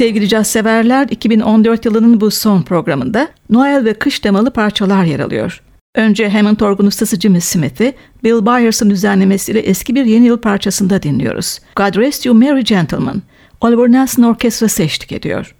Sevgili caz severler, 2014 yılının bu son programında Noel ve kış temalı parçalar yer alıyor. Önce Hammond orgun ustası Jimmy Smith'i Bill Byers'ın düzenlemesiyle eski bir yeni yıl parçasında dinliyoruz. God Rest You Merry Gentlemen. Oliver Nelson Orkestrası eşlik ediyor.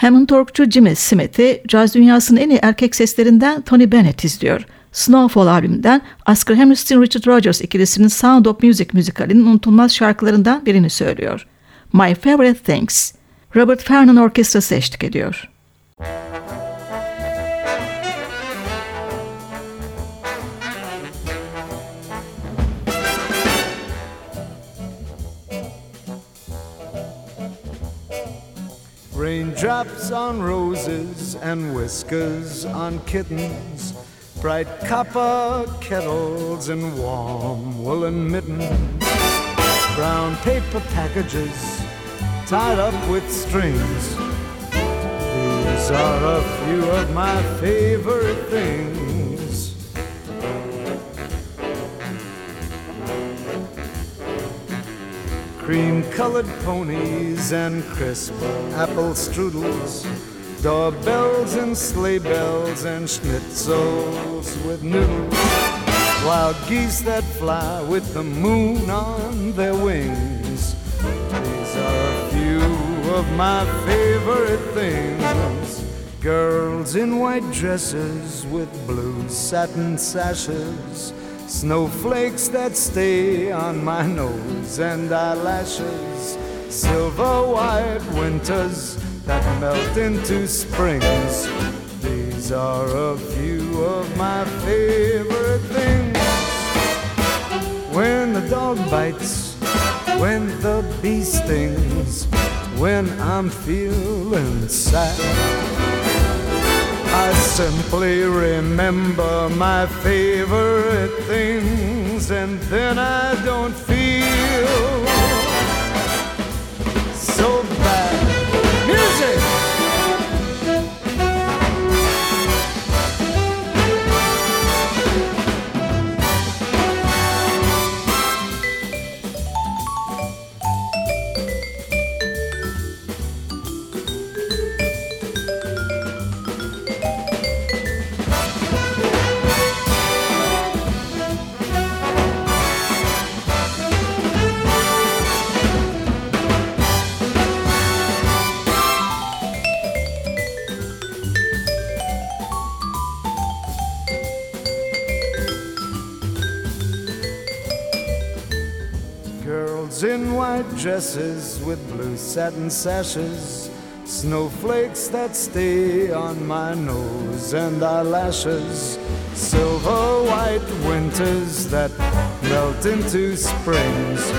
Hammond Torkçu Jimmy Smith'i caz dünyasının en iyi erkek seslerinden Tony Bennett izliyor. Snowfall albümünden Oscar Hammerstein Richard Rogers ikilisinin Sound of Music müzikalinin unutulmaz şarkılarından birini söylüyor. My Favorite Things. Robert Farnon Orkestrası eşlik ediyor. Raindrops on roses and whiskers on kittens, bright copper kettles and warm woolen mittens, brown paper packages tied up with strings. These are a few of my favorite things. Cream colored ponies and crisp apple strudels, doorbells and sleigh bells and schnitzels with noodles, wild geese that fly with the moon on their wings. These are a few of my favorite things. Girls in white dresses with blue satin sashes Snowflakes that stay on my nose and eyelashes. Silver white winters that melt into springs. These are a few of my favorite things. When the dog bites, when the bee stings, when I'm feeling sad. I simply remember my favorite things, and then I don't feel so bad. Dresses with blue satin sashes, snowflakes that stay on my nose and eyelashes, silver white winters that melt into springs.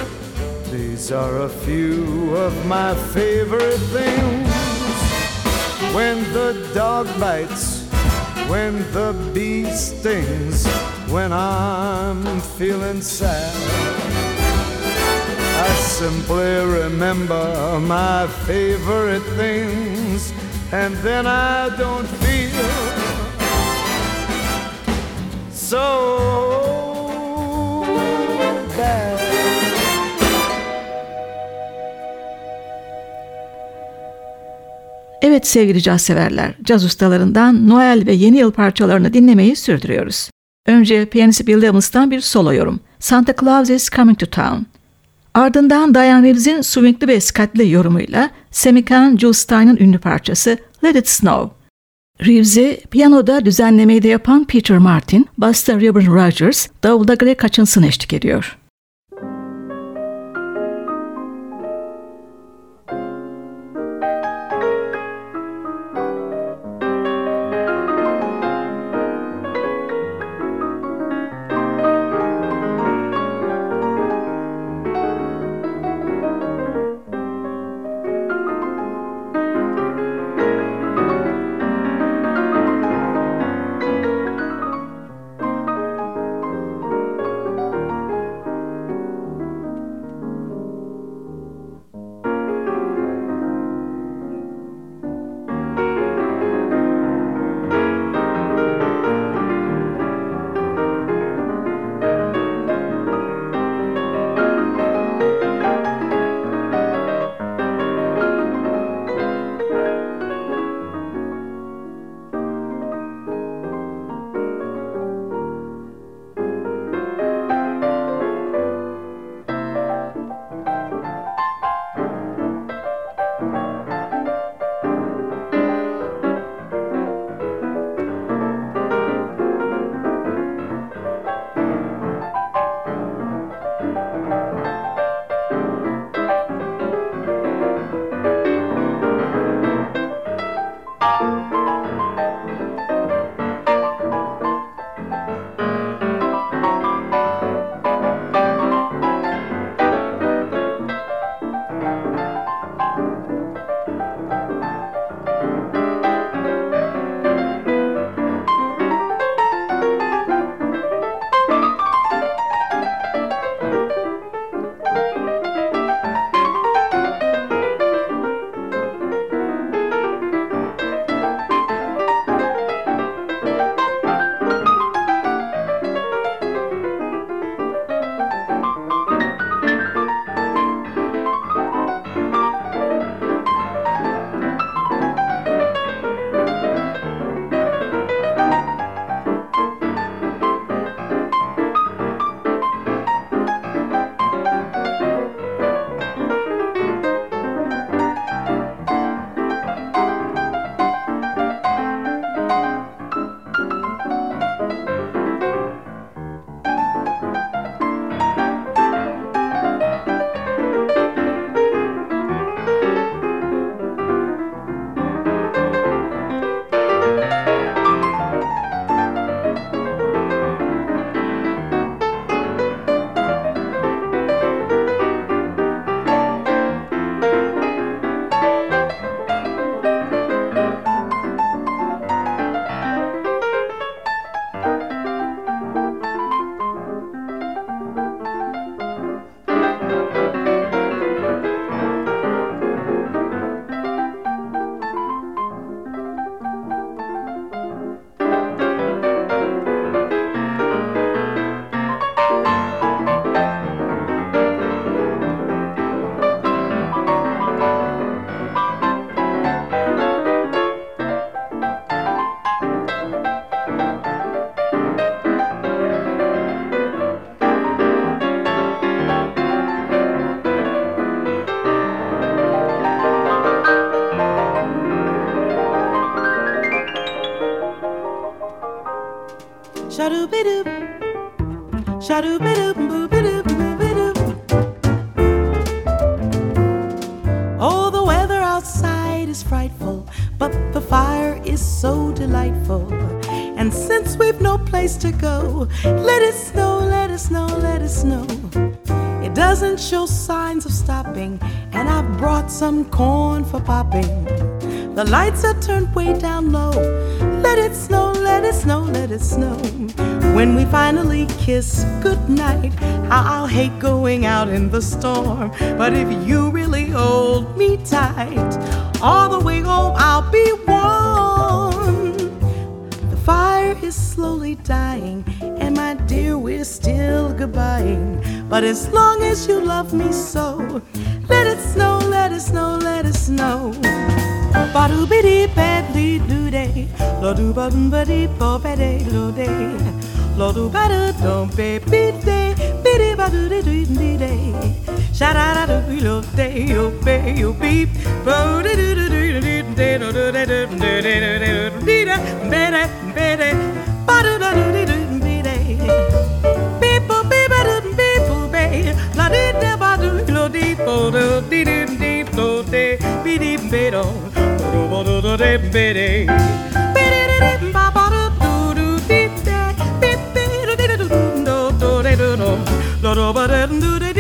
These are a few of my favorite things. When the dog bites, when the bee stings, when I'm feeling sad. simply remember my favorite things, and then I don't feel so bad. Evet sevgili caz severler, caz ustalarından Noel ve yeni yıl parçalarını dinlemeyi sürdürüyoruz. Önce piyanist Bill Evans'tan bir solo yorum. Santa Claus is Coming to Town. Ardından Diane Reeves'in swingli ve skatli yorumuyla Semikan Jules ünlü parçası Let It Snow. Reeves'i piyanoda düzenlemeyi de yapan Peter Martin, basta Ruben Rogers, davulda Greg Hutchinson eşlik ediyor. Oh, the weather outside is frightful, but the fire is so delightful. And since we've no place to go, let it snow, let it snow, let it snow. It doesn't show signs of stopping, and I've brought some corn for popping. The lights are turned way down low. Let it snow, let it snow, let it snow. When we finally kiss goodnight, I'll hate going out in the storm. But if you really hold me tight, all the way home I'll be warm. The fire is slowly dying, and my dear, we're still goodbying. But as long as you love me so, let it snow, let it snow, let it snow. Ba-do biddy badly do day, lo do ba do do dum ba bid day, biddy ba do dee do dee day, sha da da do lo day yo ba yo beep, bo dee do do do do day do do day do do day do do dee da ba da ba da ba do da do dee do dee day, beep bo beep ba do beep bo ba, la dee da ba do lo dee bo do dee dee dee bo day, biddy ba do.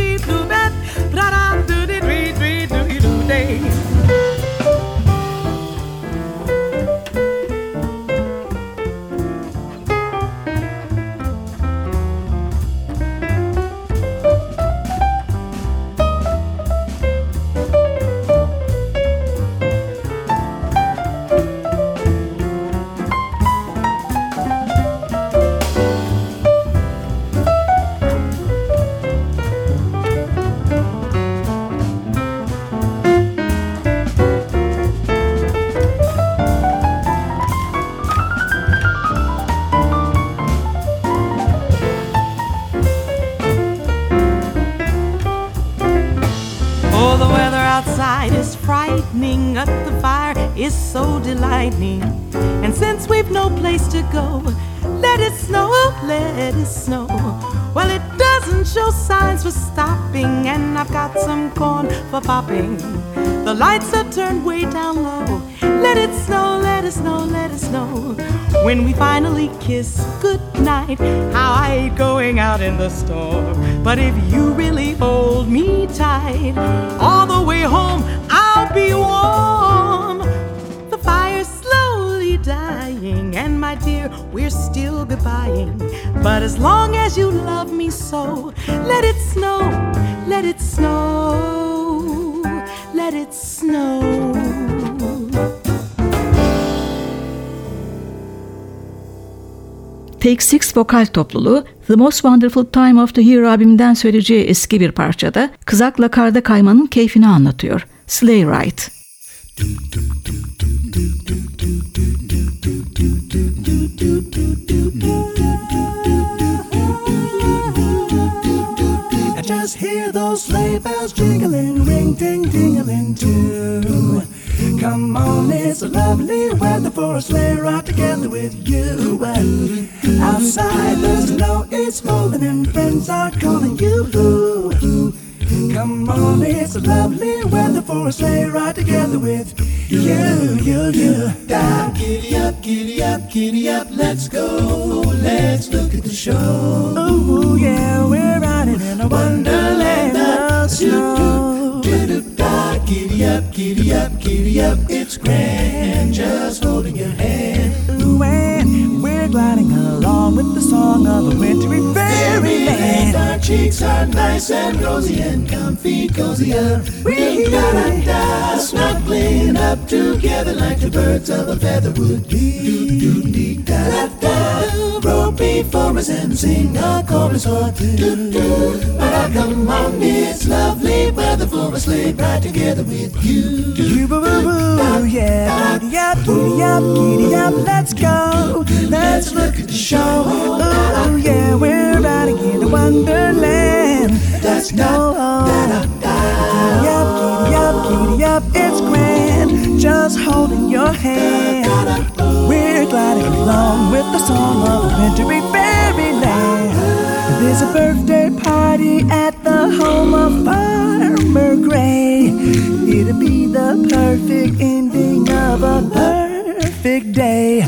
Up the fire is so delighting. And since we've no place to go, let it snow, let it snow. Well, it doesn't show signs for stopping, and I've got some corn for popping. The lights are turned way down low. Let it snow, let it snow, let it snow. When we finally kiss goodnight, how I hate going out in the storm. But if you really hold me tight, all the way home be warm. The fire's slowly dying, and my dear, we're still goodbying. But as long as you love me so, let it snow, let it snow, let it snow. Take Six vokal topluluğu The Most Wonderful Time of the Year albümünden söyleyeceği eski bir parçada kızakla karda kaymanın keyfini anlatıyor. Sleigh Ride. I just hear those sleigh bells jingling, ring ding dingling too. Come on, it's a lovely weather for a sleigh ride together with you. Outside the snow is falling and friends are calling you. Come on, it's a lovely weather for a sleigh ride together with you, you, you. Down, giddy up, giddy up, giddy up, let's go. Let's look at the show. Ooh, yeah, we're riding in a wonderland of snow. Giddy up, giddy up, giddy up, it's grand, just holding your hand. Ooh, gliding along with the song of a wintry fairyland. Our cheeks are nice and rosy and comfy, cozy up. We da da snuggling up together like the birds of a feather would. Do do dee da da. Roll before us and sing a chorus or two. Do do. But I come on, it's lovely weather for a sleigh right together with you. You boo boo boo, yeah. Giddy up, giddy up, giddy up, let's go. Let's look at the show. Ooh, yeah, we're riding in a wonderland. That's no. Giddy up, giddy up, giddy up, it's grand. Just holding your hand. We're gliding along with meant fairyland. There's a birthday party at the home of Farmer Gray. It'll be the perfect ending of a perfect day.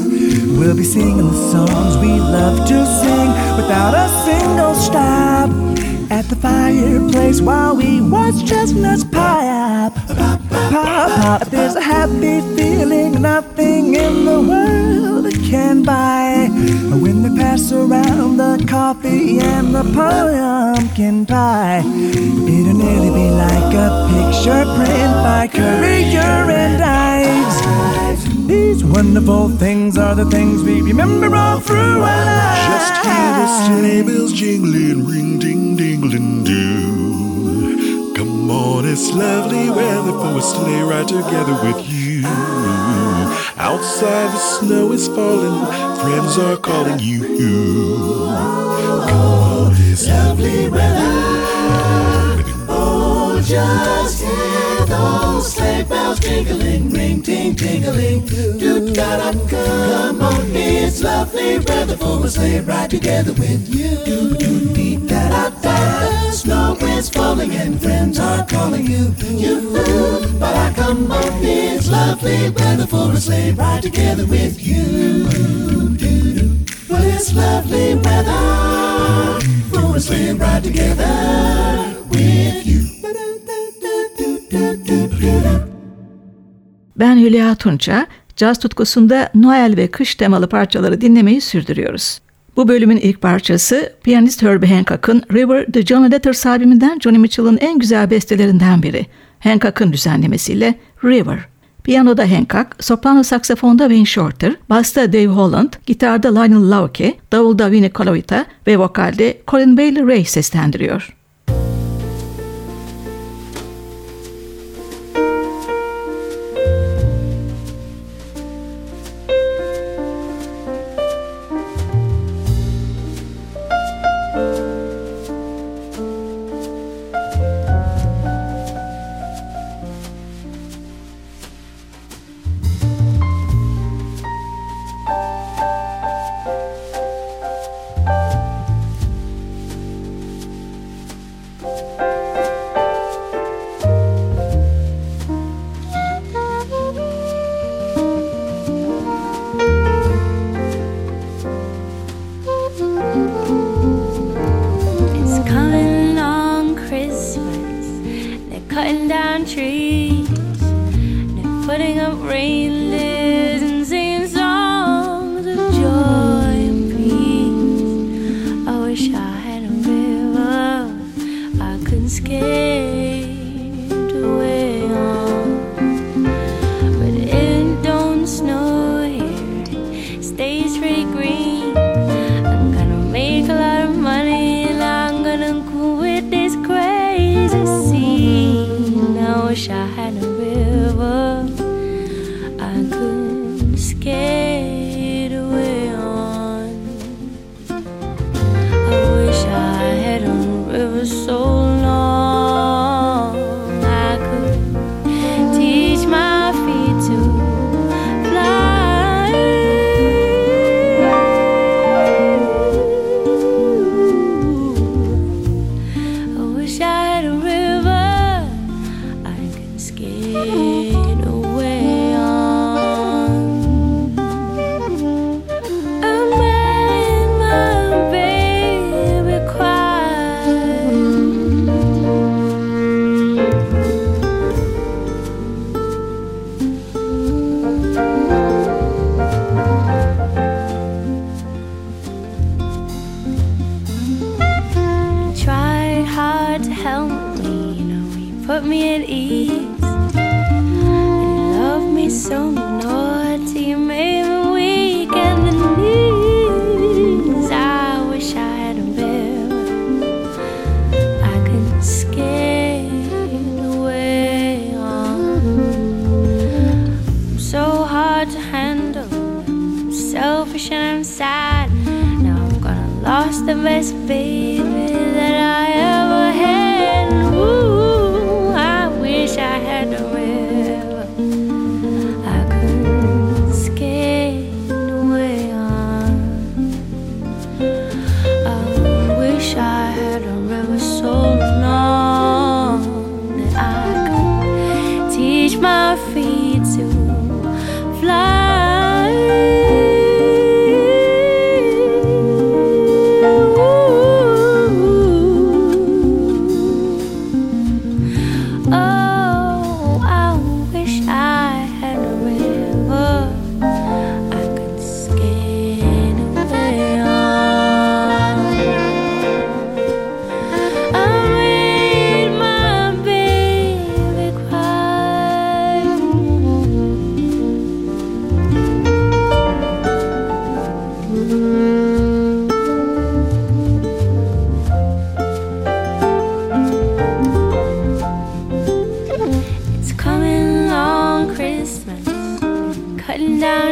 We'll be singing the songs we love to sing without a single stop. At the fireplace while we watch chestnuts pie up. Pop, pop, there's a happy feeling, nothing in the world can buy. When they pass around the coffee and the pumpkin pie, it'll nearly be like a picture print by Currier and Ives. These wonderful things are the things we remember all through our lives. Just hear the sleigh bells jingling, ring ding dingling do. Come on, it's lovely weather for a sleigh ride together with you. Outside the snow is falling, friends are calling you. Come on, it's lovely weather. Oh, just hear those sleigh bells jingling, ring ting tingling. Do da da come on, it's lovely weather for a sleigh ride together with you. Do do dee da da da. Snow is falling and friends are calling you. You, but I come on, it's lovely weather for a sleigh ride together with you. Do do. Well, it's lovely weather for a sleigh ride together with you. Ben Hülya Tunça, caz tutkusunda Noel ve kış temalı parçaları dinlemeyi sürdürüyoruz. Bu bölümün ilk parçası piyanist Herbie Hancock'ın River The John Letters albümünden Johnny Mitchell'ın en güzel bestelerinden biri. Hancock'ın düzenlemesiyle River. Piyanoda Hancock, soprano saksafonda Wayne Shorter, basta Dave Holland, gitarda Lionel Lauke, davulda Vinnie Colaiuta ve vokalde Colin Bailey Ray seslendiriyor.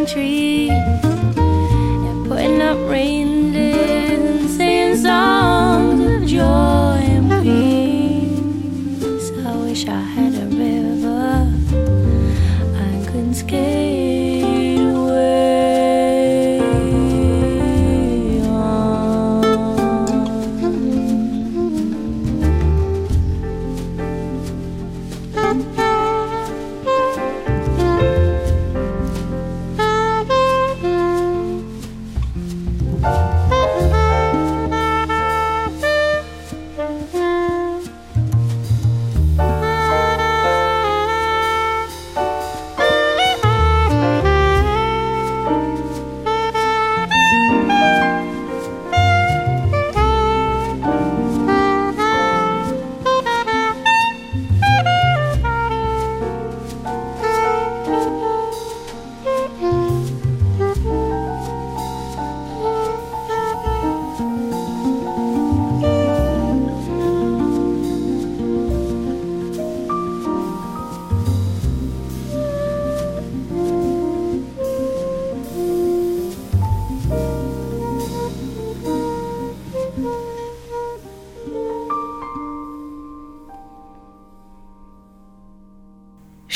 country.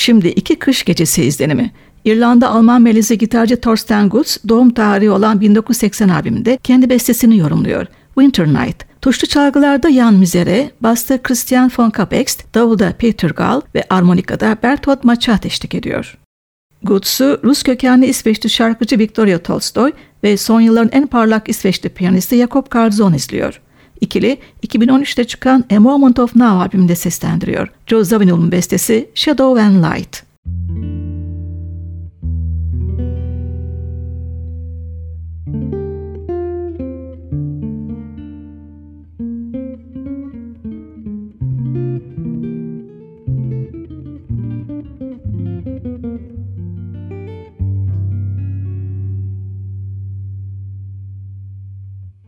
Şimdi iki kış gecesi izlenimi. İrlanda Alman melizi gitarcı Thorsten Gutz doğum tarihi olan 1980 albümünde kendi bestesini yorumluyor. Winter Night. Tuşlu çalgılarda Jan Mizere, basta Christian von Kapext, davulda Peter Gall ve armonikada Bertolt Machat eşlik ediyor. Gutz'u Rus kökenli İsveçli şarkıcı Victoria Tolstoy ve son yılların en parlak İsveçli piyanisti Jakob Karlsson izliyor. İkili 2013'te çıkan A Moment of Now albümünde seslendiriyor. Joe Zawinul'un bestesi Shadow and Light.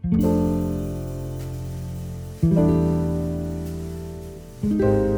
thank you thank you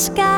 sky.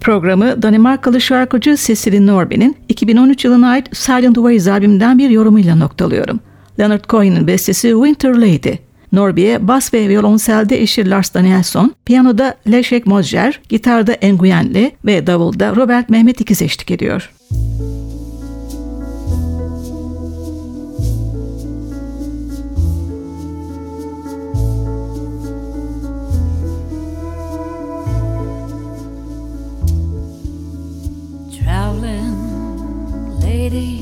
Programı Danimarkalı şarkıcı Cecily Norby'nin 2013 yılına ait Silent Ways albümünden bir yorumuyla noktalıyorum. Leonard Cohen'in bestesi Winter Lady. Norby'e bas ve violonselde eşi Lars Danielson, piyanoda Leszek Mozger, gitarda Enguyenli ve davulda Robert Mehmet İkiz eşlik ediyor. waiting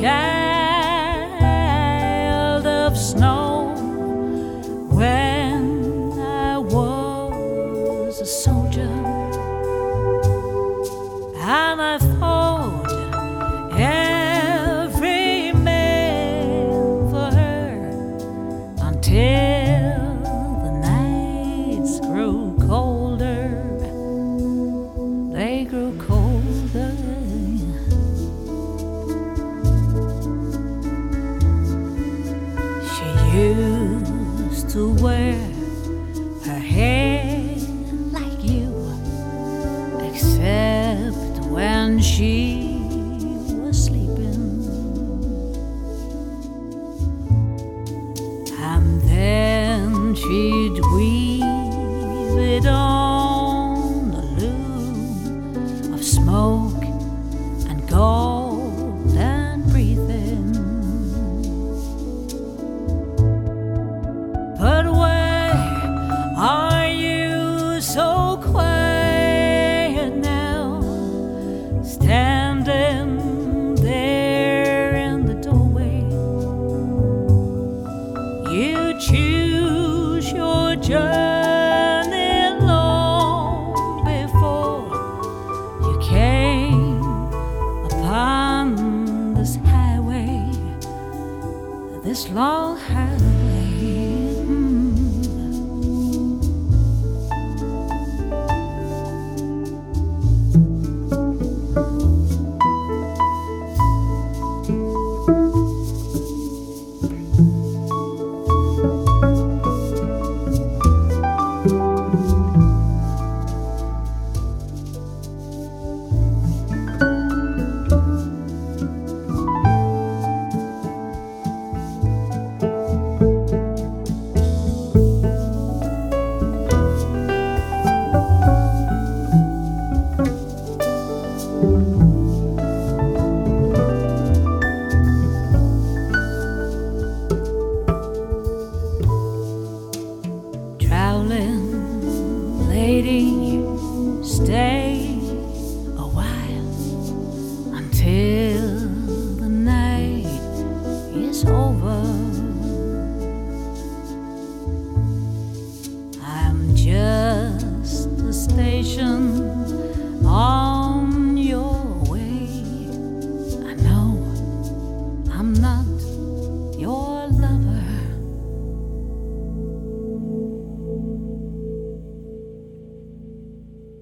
child.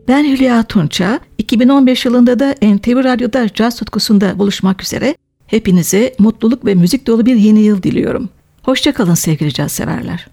Ben Hülya Tunça. 2015 yılında da NTV Radyo'da caz tutkusunda buluşmak üzere hepinize mutluluk ve müzik dolu bir yeni yıl diliyorum. Hoşçakalın sevgili caz severler.